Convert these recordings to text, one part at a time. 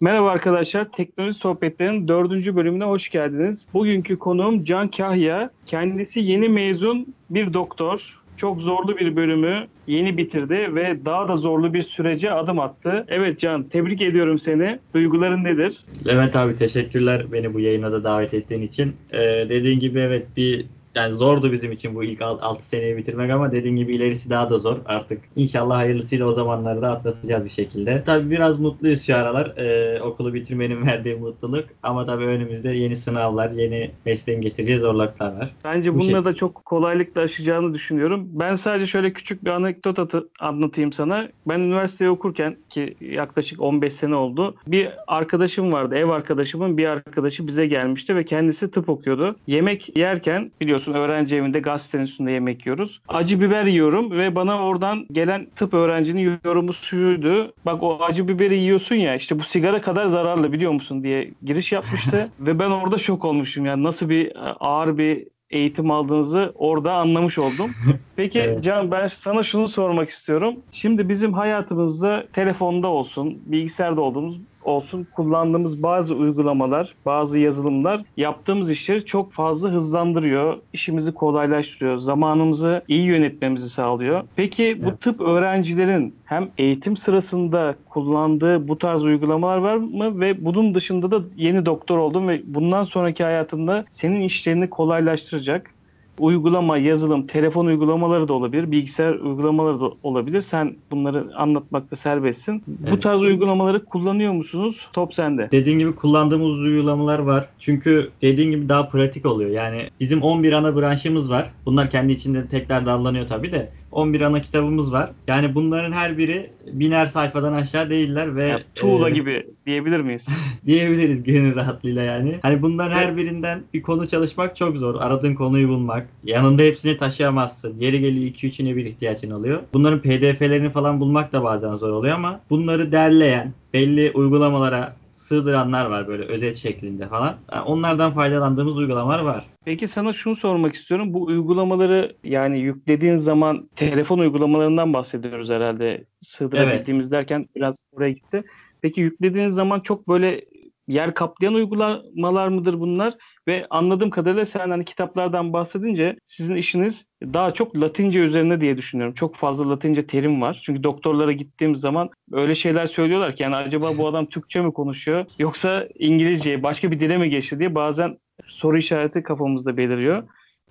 Merhaba arkadaşlar, Teknoloji Sohbetleri'nin dördüncü bölümüne hoş geldiniz. Bugünkü konuğum Can Kahya. Kendisi yeni mezun bir doktor. Çok zorlu bir bölümü yeni bitirdi ve daha da zorlu bir sürece adım attı. Evet Can, tebrik ediyorum seni. Duyguların nedir? Levent abi teşekkürler beni bu yayına da davet ettiğin için. Ee, dediğin gibi evet bir yani zordu bizim için bu ilk 6 seneyi bitirmek ama dediğin gibi ilerisi daha da zor artık. İnşallah hayırlısıyla o zamanları da atlatacağız bir şekilde. Tabii biraz mutluyuz şu aralar. Ee, okulu bitirmenin verdiği mutluluk. Ama tabii önümüzde yeni sınavlar, yeni mesleğin getireceği zorluklar var. Bence Bu bunları da çok kolaylıkla aşacağını düşünüyorum. Ben sadece şöyle küçük bir anekdot atı- anlatayım sana. Ben üniversiteyi okurken ki yaklaşık 15 sene oldu. Bir arkadaşım vardı. Ev arkadaşımın bir arkadaşı bize gelmişti ve kendisi tıp okuyordu. Yemek yerken biliyorsun öğrenci evinde gazetenin üstünde yemek yiyoruz. Acı biber yiyorum ve bana oradan gelen tıp öğrencinin yorumu şuydu. Bak o acı biberi yiyorsun ya işte bu sigara kadar zararlı biliyor musun diye giriş yapmıştı. ve ben orada şok olmuşum. Yani nasıl bir e, ağır bir eğitim aldığınızı orada anlamış oldum. Peki Evet. Can ben sana şunu sormak istiyorum. Şimdi bizim hayatımızda telefonda olsun, bilgisayarda olduğumuz olsun kullandığımız bazı uygulamalar, bazı yazılımlar yaptığımız işleri çok fazla hızlandırıyor, işimizi kolaylaştırıyor, zamanımızı iyi yönetmemizi sağlıyor. Peki bu Evet. tıp öğrencilerin hem eğitim sırasında kullandığı bu tarz uygulamalar var mı ve bunun dışında da yeni doktor oldum ve bundan sonraki hayatında senin işlerini kolaylaştıracak uygulama, yazılım, telefon uygulamaları da olabilir, bilgisayar uygulamaları da olabilir. Sen bunları anlatmakta serbestsin. Bu Evet. tarz uygulamaları kullanıyor musunuz? Top sende. Dediğin gibi kullandığımız uygulamalar var. Çünkü dediğin gibi daha pratik oluyor. Yani bizim 11 ana branşımız var. Bunlar kendi içinde tekrar dallanıyor tabii de. 11 ana kitabımız var. Yani bunların her biri biner sayfadan aşağı değiller ve Yani tuğla e, gibi diyebilir miyiz? diyebiliriz gönül rahatlığıyla yani. Hani bunların her birinden bir konu çalışmak çok zor. Aradığın konuyu bulmak. Yanında hepsini taşıyamazsın. Yeri geliyor 2-3'üne bir ihtiyacın oluyor. Bunların pdf'lerini falan bulmak da bazen zor oluyor ama bunları derleyen, belli uygulamalara sığdıranlar var böyle özet şeklinde falan. Yani onlardan faydalandığımız uygulamalar var. Peki sana şunu sormak istiyorum. Bu uygulamaları yani yüklediğin zaman telefon uygulamalarından bahsediyoruz herhalde. Sığdırabildiğimiz derken biraz buraya gitti. Peki yüklediğiniz zaman çok böyle yer kaplayan uygulamalar mıdır bunlar? Ve anladığım kadarıyla sen hani kitaplardan bahsedince sizin işiniz daha çok Latince üzerine diye düşünüyorum. Çok fazla Latince terim var. Çünkü doktorlara gittiğim zaman öyle şeyler söylüyorlar ki yani acaba bu adam Türkçe mi konuşuyor yoksa İngilizce başka bir dile mi geçti diye bazen soru işareti kafamızda beliriyor.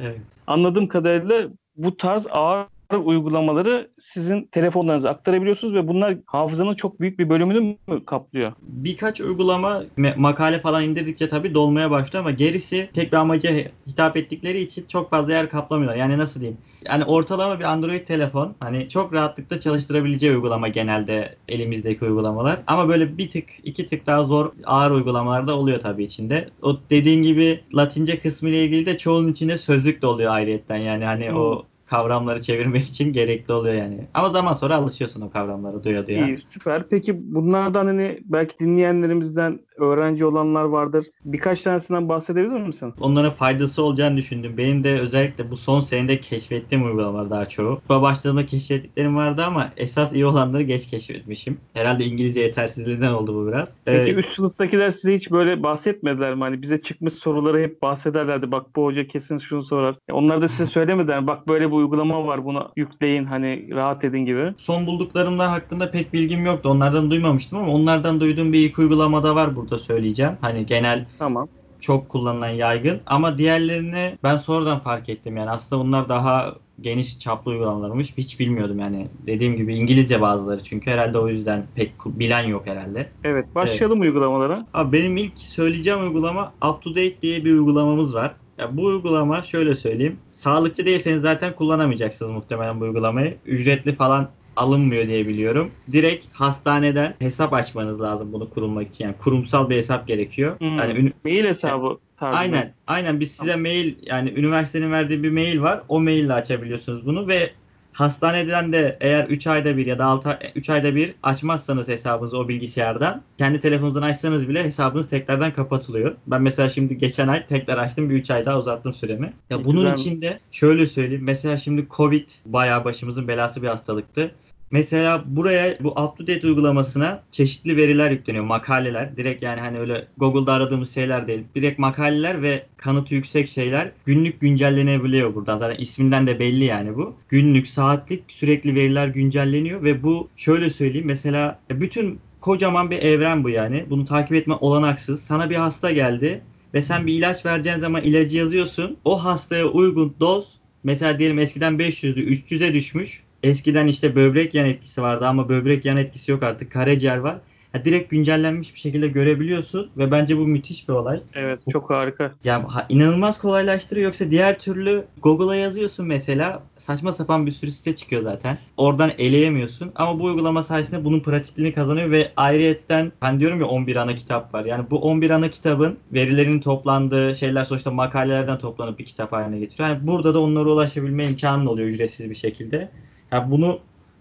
Evet. Anladığım kadarıyla bu tarz ağır uygulamaları sizin telefonlarınıza aktarabiliyorsunuz ve bunlar hafızanın çok büyük bir bölümünü mü kaplıyor? Birkaç uygulama makale falan indirdikçe tabii dolmaya başlıyor ama gerisi tek bir amaca hitap ettikleri için çok fazla yer kaplamıyorlar. Yani nasıl diyeyim? Yani ortalama bir Android telefon hani çok rahatlıkla çalıştırabileceği uygulama genelde elimizdeki uygulamalar. Ama böyle bir tık iki tık daha zor ağır uygulamalar da oluyor tabii içinde. O dediğin gibi Latince kısmı ile ilgili de çoğunun içinde sözlük de oluyor ayrıyetten. Yani hani Hmm. o kavramları çevirmek için gerekli oluyor yani. Ama zaman sonra alışıyorsun o kavramlara duya duya. İyi, süper. Peki bunlardan hani belki dinleyenlerimizden öğrenci olanlar vardır. Birkaç tanesinden bahsedebilir misin? onlara faydası olacağını düşündüm. Benim de özellikle bu son senede keşfettiğim uygulamalar daha çoğu. Bu başladığımda keşfettiklerim vardı ama esas iyi olanları geç keşfetmişim. Herhalde İngilizce yetersizliğinden oldu bu biraz. Peki Ee, üst sınıftakiler size hiç böyle bahsetmediler mi? Hani bize çıkmış soruları hep bahsederlerdi. Bak bu hoca kesin şunu sorar. Onlar da size söylemediler mi? Bak böyle bir uygulama var bunu yükleyin hani rahat edin gibi. son bulduklarımlar hakkında pek bilgim yoktu. Onlardan duymamıştım ama onlardan duyduğum bir iki uygulamada var burada söyleyeceğim. Hani genel Tamam. çok kullanılan yaygın ama diğerlerini ben sonradan fark ettim yani aslında bunlar daha geniş çaplı uygulamalarmış hiç bilmiyordum yani dediğim gibi İngilizce bazıları çünkü herhalde o yüzden pek bilen yok herhalde. Evet başlayalım uygulamalara. Abi benim ilk söyleyeceğim uygulama Up to Date diye bir uygulamamız var. Ya bu uygulama şöyle söyleyeyim. Sağlıkçı değilseniz zaten kullanamayacaksınız muhtemelen bu uygulamayı. Ücretli falan alınmıyor diye biliyorum. Direkt hastaneden hesap açmanız lazım bunu kurulmak için. Yani kurumsal bir hesap gerekiyor. Hmm. Yani ünü- Mail hesabı tarzında. Aynen. Aynen biz size mail yani üniversitenin verdiği bir mail var. O maille açabiliyorsunuz bunu ve hastaneden de eğer 3 ayda bir ya da 6 3 ayda bir açmazsanız hesabınızı o bilgisayardan kendi telefonunuzdan açsanız bile hesabınız tekrardan kapatılıyor. Ben mesela şimdi geçen ay tekrar açtım bir 3 ay daha uzattım süremi. Ya bunun içinde şöyle söyleyeyim. Mesela şimdi Covid bayağı başımızın belası bir hastalıktı. Mesela buraya bu UpToDate uygulamasına çeşitli veriler yükleniyor. Makaleler. Direkt yani hani öyle Google'da aradığımız şeyler değil. Direkt makaleler ve kanıtı yüksek şeyler günlük güncellenebiliyor buradan. Zaten isminden de belli yani bu. Günlük, saatlik sürekli veriler güncelleniyor ve bu şöyle söyleyeyim. Mesela bütün kocaman bir evren bu yani. Bunu takip etme olanaksız. Sana bir hasta geldi ve sen bir ilaç vereceğin zaman ilacı yazıyorsun. O hastaya uygun doz mesela diyelim eskiden 500'dü 300'e düşmüş. Eskiden işte böbrek yan etkisi vardı ama böbrek yan etkisi yok artık. Karaciğer var. Ya direkt güncellenmiş bir şekilde görebiliyorsun ve bence bu müthiş bir olay. Evet çok harika. Ya inanılmaz kolaylaştırıyor yoksa diğer türlü Google'a yazıyorsun mesela saçma sapan bir sürü site çıkıyor zaten. Oradan eleyemiyorsun ama bu uygulama sayesinde bunun pratikliğini kazanıyor ve ayrıyetten hani diyorum ya 11 ana kitap var. Yani bu 11 ana kitabın verilerinin toplandığı şeyler sonuçta makalelerden toplanıp bir kitap haline getiriyor. Yani burada da onlara ulaşabilme imkanın oluyor ücretsiz bir şekilde. Ya bunu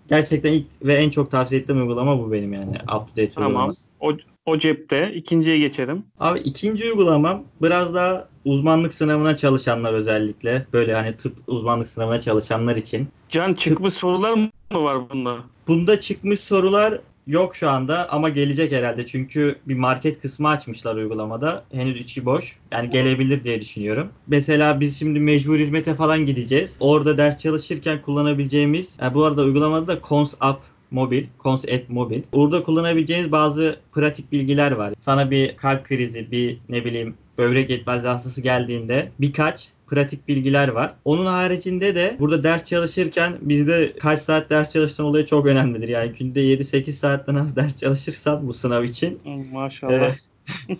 gerçekten ilk ve en çok tavsiye ettiğim uygulama bu benim yani. UpToDate Tamam. uygulaması. O, o cepte. İkinciye geçelim. Abi ikinci uygulamam biraz daha uzmanlık sınavına çalışanlar özellikle. Böyle hani tıp uzmanlık sınavına çalışanlar için. Can çıkmış sorular mı var bunda? Bunda çıkmış sorular yok şu anda ama gelecek herhalde. Çünkü bir market kısmı açmışlar uygulamada. Henüz içi boş. Yani gelebilir diye düşünüyorum. Mesela biz şimdi mecbur hizmete falan gideceğiz. Orada ders çalışırken kullanabileceğimiz, yani bu arada uygulamada da Cons App mobil, Cons App mobil. Orada kullanabileceğiniz bazı pratik bilgiler var. Sana bir kalp krizi, bir ne bileyim böbrek yetmezliği hastası geldiğinde birkaç pratik bilgiler var. Onun haricinde de burada ders çalışırken bizde kaç saat ders çalıştığın olayı çok önemlidir. Yani günde 7-8 saatten az ders çalışırsam bu sınav için Maşallah. Evet.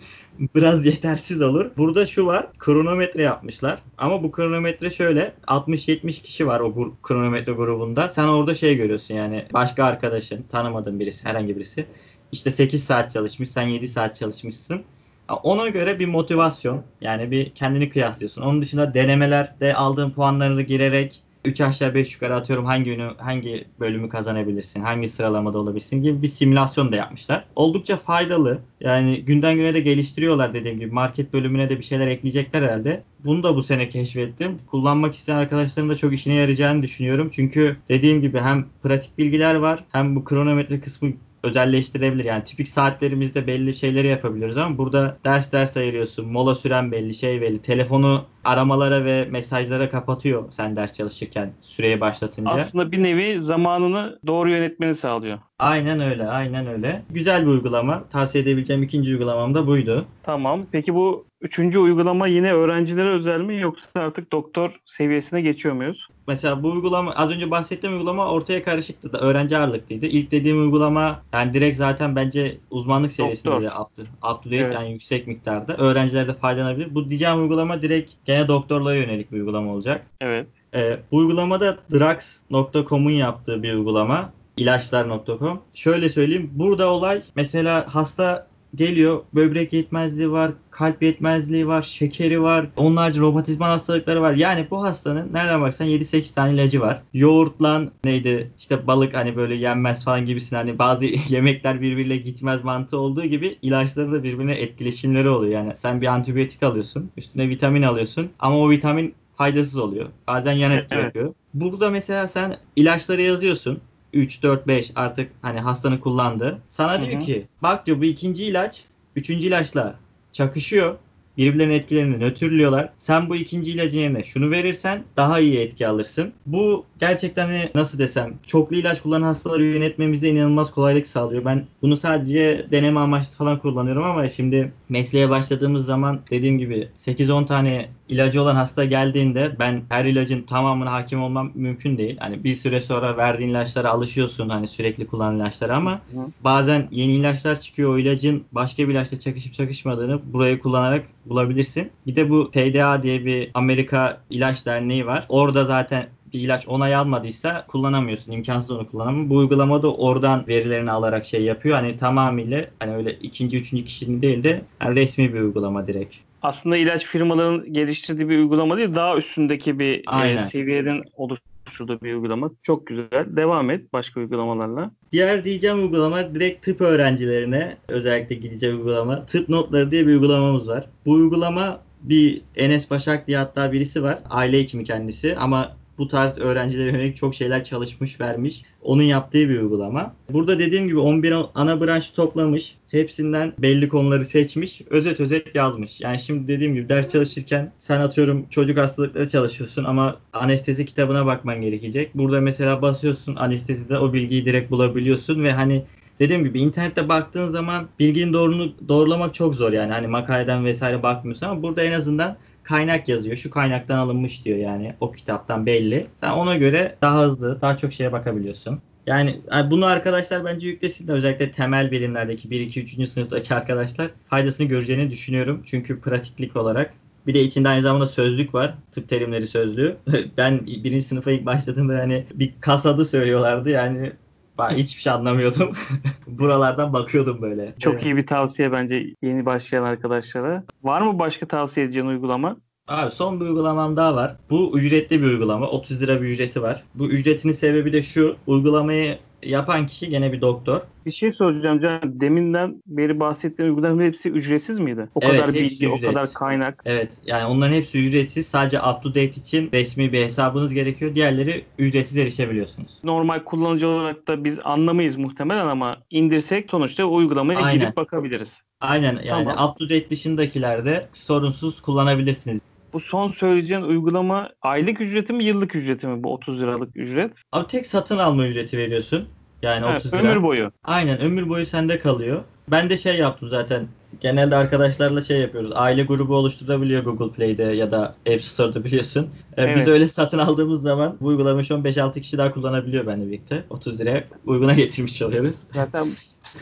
biraz yetersiz olur. Burada şu var. Kronometre yapmışlar. Ama bu kronometre şöyle 60-70 kişi var o gur- kronometre grubunda. Sen orada şey görüyorsun yani başka arkadaşın, tanımadığın birisi, herhangi birisi. İşte 8 saat çalışmış, sen 7 saat çalışmışsın. Ona göre bir motivasyon yani bir kendini kıyaslıyorsun. Onun dışında denemelerde aldığın puanlarını girerek 3 aşağı 5 yukarı atıyorum hangi ünü, hangi bölümü kazanabilirsin, hangi sıralamada olabilirsin gibi bir simülasyon da yapmışlar. Oldukça faydalı. Yani günden güne de geliştiriyorlar dediğim gibi. Market bölümüne de bir şeyler ekleyecekler herhalde. Bunu da bu sene keşfettim. Kullanmak isteyen arkadaşların da çok işine yarayacağını düşünüyorum. Çünkü dediğim gibi hem pratik bilgiler var hem bu kronometre kısmı özelleştirebilir. Yani tipik saatlerimizde belli şeyleri yapabiliyoruz ama burada ders ders ayırıyorsun. Mola süren belli, şey belli. Telefonu aramalara ve mesajlara kapatıyor sen ders çalışırken süreyi başlatınca. Aslında bir nevi zamanını doğru yönetmeni sağlıyor. Aynen öyle, aynen öyle. Güzel bir uygulama. Tavsiye edebileceğim ikinci uygulamam da buydu. Tamam. Peki bu üçüncü uygulama yine öğrencilere özel mi yoksa artık doktor seviyesine geçiyor muyuz? Mesela bu uygulama az önce bahsettiğim uygulama ortaya karışıktı da öğrenci ağırlıklıydı. İlk dediğim uygulama yani direkt zaten bence uzmanlık seviyesinde Doktor. up to, up to date Evet. yani yüksek miktarda. Öğrenciler de faydalanabilir. Bu diyeceğim uygulama direkt gene doktorlara yönelik bir uygulama olacak. Evet. Ee, bu uygulamada drugs.com'un yaptığı bir uygulama. ilaçlar.com. Şöyle söyleyeyim. Burada olay mesela hasta geliyor. Böbrek yetmezliği var, kalp yetmezliği var, şekeri var, onlarca romatizma hastalıkları var. Yani bu hastanın nereden baksan 7-8 tane ilacı var. Yoğurtla neydi işte balık hani böyle yenmez falan gibisin hani bazı yemekler birbiriyle gitmez mantığı olduğu gibi ilaçları da birbirine etkileşimleri oluyor. Yani sen bir antibiyotik alıyorsun, üstüne vitamin alıyorsun ama o vitamin faydasız oluyor. Bazen yan etki Evet. yapıyor. Burada mesela sen ilaçları yazıyorsun. 3, 4, 5 artık hani hastanın kullandığı. Sana diyor ki bak diyor bu ikinci ilaç üçüncü ilaçla çakışıyor. Birbirlerinin etkilerini nötrlüyorlar. Sen bu ikinci ilacın yerine şunu verirsen daha iyi etki alırsın. Bu gerçekten hani nasıl desem çoklu ilaç kullanan hastaları yönetmemizde inanılmaz kolaylık sağlıyor. Ben bunu sadece deneme amaçlı falan kullanıyorum ama şimdi mesleğe başladığımız zaman dediğim gibi 8-10 tane ilacı olan hasta geldiğinde ben her ilacın tamamına hakim olmam mümkün değil. Hani bir süre sonra verdiğin ilaçlara alışıyorsun hani sürekli kullanılan ilaçlara ama Hı. bazen yeni ilaçlar çıkıyor. O ilacın başka bir ilaçla çakışıp çakışmadığını burayı kullanarak bulabilirsin. Bir de bu TDA diye bir Amerika İlaç Derneği var. Orada zaten bir ilaç onay almadıysa kullanamıyorsun. İmkansız onu kullanamam. Bu uygulamada oradan verilerini alarak şey yapıyor. Hani tamamıyla hani öyle ikinci, üçüncü kişinin değil de yani resmi bir uygulama direkt. Aslında ilaç firmalarının geliştirdiği bir uygulama değil, daha üstündeki bir e, Aynen. seviyenin oluşturduğu bir uygulama. Çok güzel. Devam et başka uygulamalarla. Diğer diyeceğim uygulama direkt tıp öğrencilerine özellikle gidecek uygulama. Tıp notları diye bir uygulamamız var. Bu uygulama bir Enes Başak diye hatta birisi var. Aile hekimi kendisi ama bu tarz öğrencilere yönelik çok şeyler çalışmış, vermiş. Onun yaptığı bir uygulama. Burada dediğim gibi 11 ana branşı toplamış. Hepsinden belli konuları seçmiş. Özet özet yazmış. Yani şimdi dediğim gibi ders çalışırken sen atıyorum çocuk hastalıkları çalışıyorsun ama anestezi kitabına bakman gerekecek. Burada mesela basıyorsun anestezide o bilgiyi direkt bulabiliyorsun ve hani dediğim gibi internette baktığın zaman bilginin doğrunu doğrulamak çok zor yani. Hani makaleden vesaire bakmıyorsun ama burada en azından kaynak yazıyor. Şu kaynaktan alınmış diyor yani. O kitaptan belli. Sen ona göre daha hızlı, daha çok şeye bakabiliyorsun. Yani bunu arkadaşlar bence yüklesinler. Özellikle temel bilimlerdeki 1, 2, 3. sınıftaki arkadaşlar faydasını göreceğini düşünüyorum. Çünkü pratiklik olarak bir de içinde aynı zamanda sözlük var. Tıp terimleri sözlüğü. Ben birinci sınıfa ilk başladığımda hani bir kas adı söylüyorlardı. Yani ben hiçbir şey anlamıyordum. Buralardan bakıyordum böyle. Çok Evet. iyi bir tavsiye bence yeni başlayan arkadaşlara. Var mı başka tavsiye edeceğin uygulama? Abi son bir uygulamam daha var. Bu ücretli bir uygulama. 30 lira bir ücreti var. Bu ücretinin sebebi de şu. Uygulamayı yapan kişi gene bir doktor. Bir şey soracağım Can. Deminden beri bahsettiğin uygulamaların hepsi ücretsiz miydi? O Evet, kadar bilgi, o ücretsiz. kadar kaynak. Evet yani onların hepsi ücretsiz. Sadece up to date için resmi bir hesabınız gerekiyor. Diğerleri ücretsiz erişebiliyorsunuz. Normal kullanıcı olarak da biz anlamayız muhtemelen ama indirsek sonuçta o uygulamaya Aynen. girip bakabiliriz. Aynen yani Tamam. up to date dışındakilerde sorunsuz kullanabilirsiniz. Bu son söyleyeceğin uygulama aylık ücreti mi yıllık ücreti mi bu 30 liralık ücret? Abi tek satın alma ücreti veriyorsun. Yani Evet, 30 lira. ömür boyu. Aynen ömür boyu sende kalıyor. Ben de şey yaptım zaten. Genelde arkadaşlarla şey yapıyoruz. Aile grubu oluşturabiliyor Google Play'de ya da App Store'da biliyorsun. Ee, Evet. Biz öyle satın aldığımız zaman bu uygulamayı şu an 5-6 kişi daha kullanabiliyor benimle birlikte. 30 liraya uyguna getirmiş oluyoruz. Zaten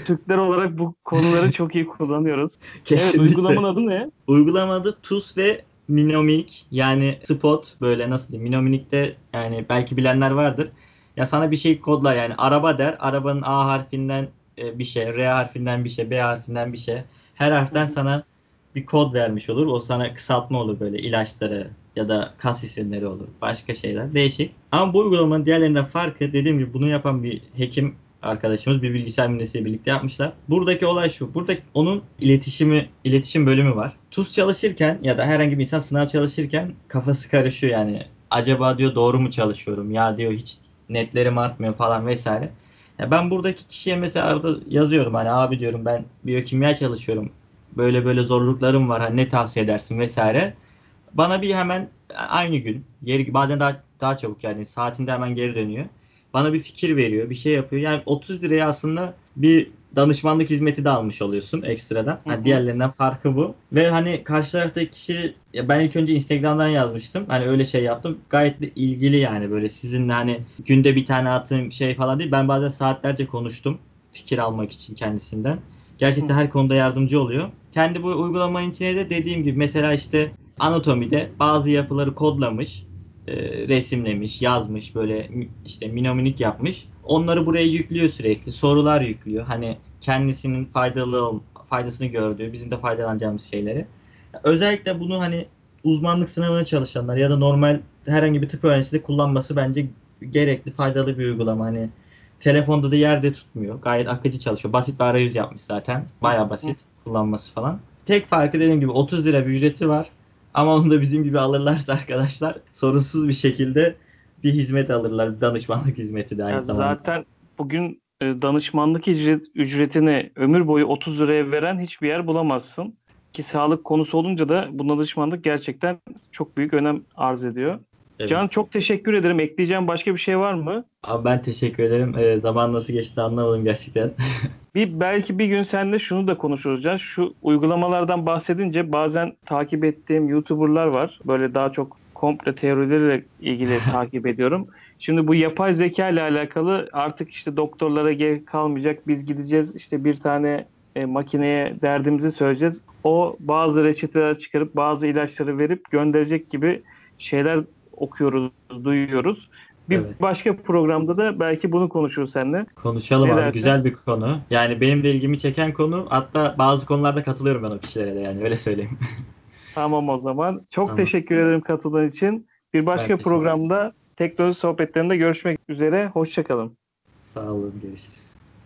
Türkler olarak bu konuları çok iyi kullanıyoruz. Evet Kesinlikle. uygulamanın adı ne? Uygulama adı TUS ve Minominik yani Spot böyle nasıl diyeyim Minominik'te yani belki bilenler vardır. Ya sana bir şey kodlar yani araba der arabanın A harfinden e, bir şey, R harfinden bir şey, B harfinden bir şey. Her harften hı. sana bir kod vermiş olur. O sana kısaltma olur böyle ilaçları ya da kas isimleri olur. Başka şeyler. Değişik. Ama bu uygulamanın diğerlerinden farkı dediğim gibi bunu yapan bir hekim arkadaşımız bir bilgisayar mühendisiyle birlikte yapmışlar. Buradaki olay şu. Burada onun iletişimi, iletişim bölümü var. TUS çalışırken ya da herhangi bir insan sınav çalışırken kafası karışıyor yani. Acaba diyor doğru mu çalışıyorum? Ya diyor hiç netlerim artmıyor falan vesaire. Ya ben buradaki kişiye mesela arada yazıyorum hani abi diyorum ben biyokimya çalışıyorum. Böyle böyle zorluklarım var. Hani ne tavsiye edersin vesaire. Bana bir hemen aynı gün, geri, bazen daha daha çabuk yani saatinde hemen geri dönüyor. Bana bir fikir veriyor, bir şey yapıyor. Yani 30 liraya aslında bir danışmanlık hizmeti de almış oluyorsun ekstradan. Hı hı. Hani diğerlerinden farkı bu. Ve hani karşı taraftaki kişi ya ben ilk önce Instagram'dan yazmıştım. Hani öyle şey yaptım. Gayet de ilgili yani böyle sizinle hani günde bir tane atın şey falan değil. Ben bazen saatlerce konuştum fikir almak için kendisinden. Gerçekten Hı. her konuda yardımcı oluyor. Kendi bu uygulamanın içine de dediğim gibi mesela işte anatomide bazı yapıları kodlamış, e, resimlemiş, yazmış böyle işte minominik yapmış. Onları buraya yüklüyor sürekli. Sorular yüklüyor. Hani kendisinin faydalı faydasını gördüğü, bizim de faydalanacağımız şeyleri. Özellikle bunu hani uzmanlık sınavına çalışanlar ya da normal herhangi bir tıp öğrencisi de kullanması bence gerekli, faydalı bir uygulama. Hani telefonda da yerde tutmuyor. Gayet akıcı çalışıyor. Basit bir arayüz yapmış zaten. Baya basit kullanması falan. Tek farkı dediğim gibi 30 lira bir ücreti var. Ama onu da bizim gibi alırlarsa arkadaşlar sorunsuz bir şekilde bir hizmet alırlar. Bir danışmanlık hizmeti de aynı Ya zamanda. zaten bugün e, danışmanlık ücret, ücretini ömür boyu 30 liraya veren hiçbir yer bulamazsın. Ki sağlık konusu olunca da bu danışmanlık gerçekten çok büyük önem arz ediyor. Evet. Can çok teşekkür ederim. Ekleyeceğim başka bir şey var mı? Abi ben teşekkür ederim. Ee, zaman nasıl geçti anlamadım gerçekten. Bir belki bir gün seninle şunu da konuşuruz Can. Şu uygulamalardan bahsedince bazen takip ettiğim YouTuber'lar var. Böyle daha çok komple teorileriyle ilgili takip ediyorum. Şimdi bu yapay zeka ile alakalı artık işte doktorlara gerek kalmayacak. Biz gideceğiz işte bir tane e, makineye derdimizi söyleyeceğiz. O bazı reçeteler çıkarıp bazı ilaçları verip gönderecek gibi şeyler okuyoruz, duyuyoruz. Bir Evet. başka programda da belki bunu konuşuruz seninle. Konuşalım Ne abi. dersin? Güzel bir konu. Yani benim de ilgimi çeken konu. Hatta bazı konularda katılıyorum ben o kişilere de yani öyle söyleyeyim. Tamam o zaman. Çok Tamam. teşekkür ederim katıldığın için. Bir başka programda teknoloji sohbetlerinde görüşmek üzere. Hoşçakalın. Sağ olun. Görüşürüz.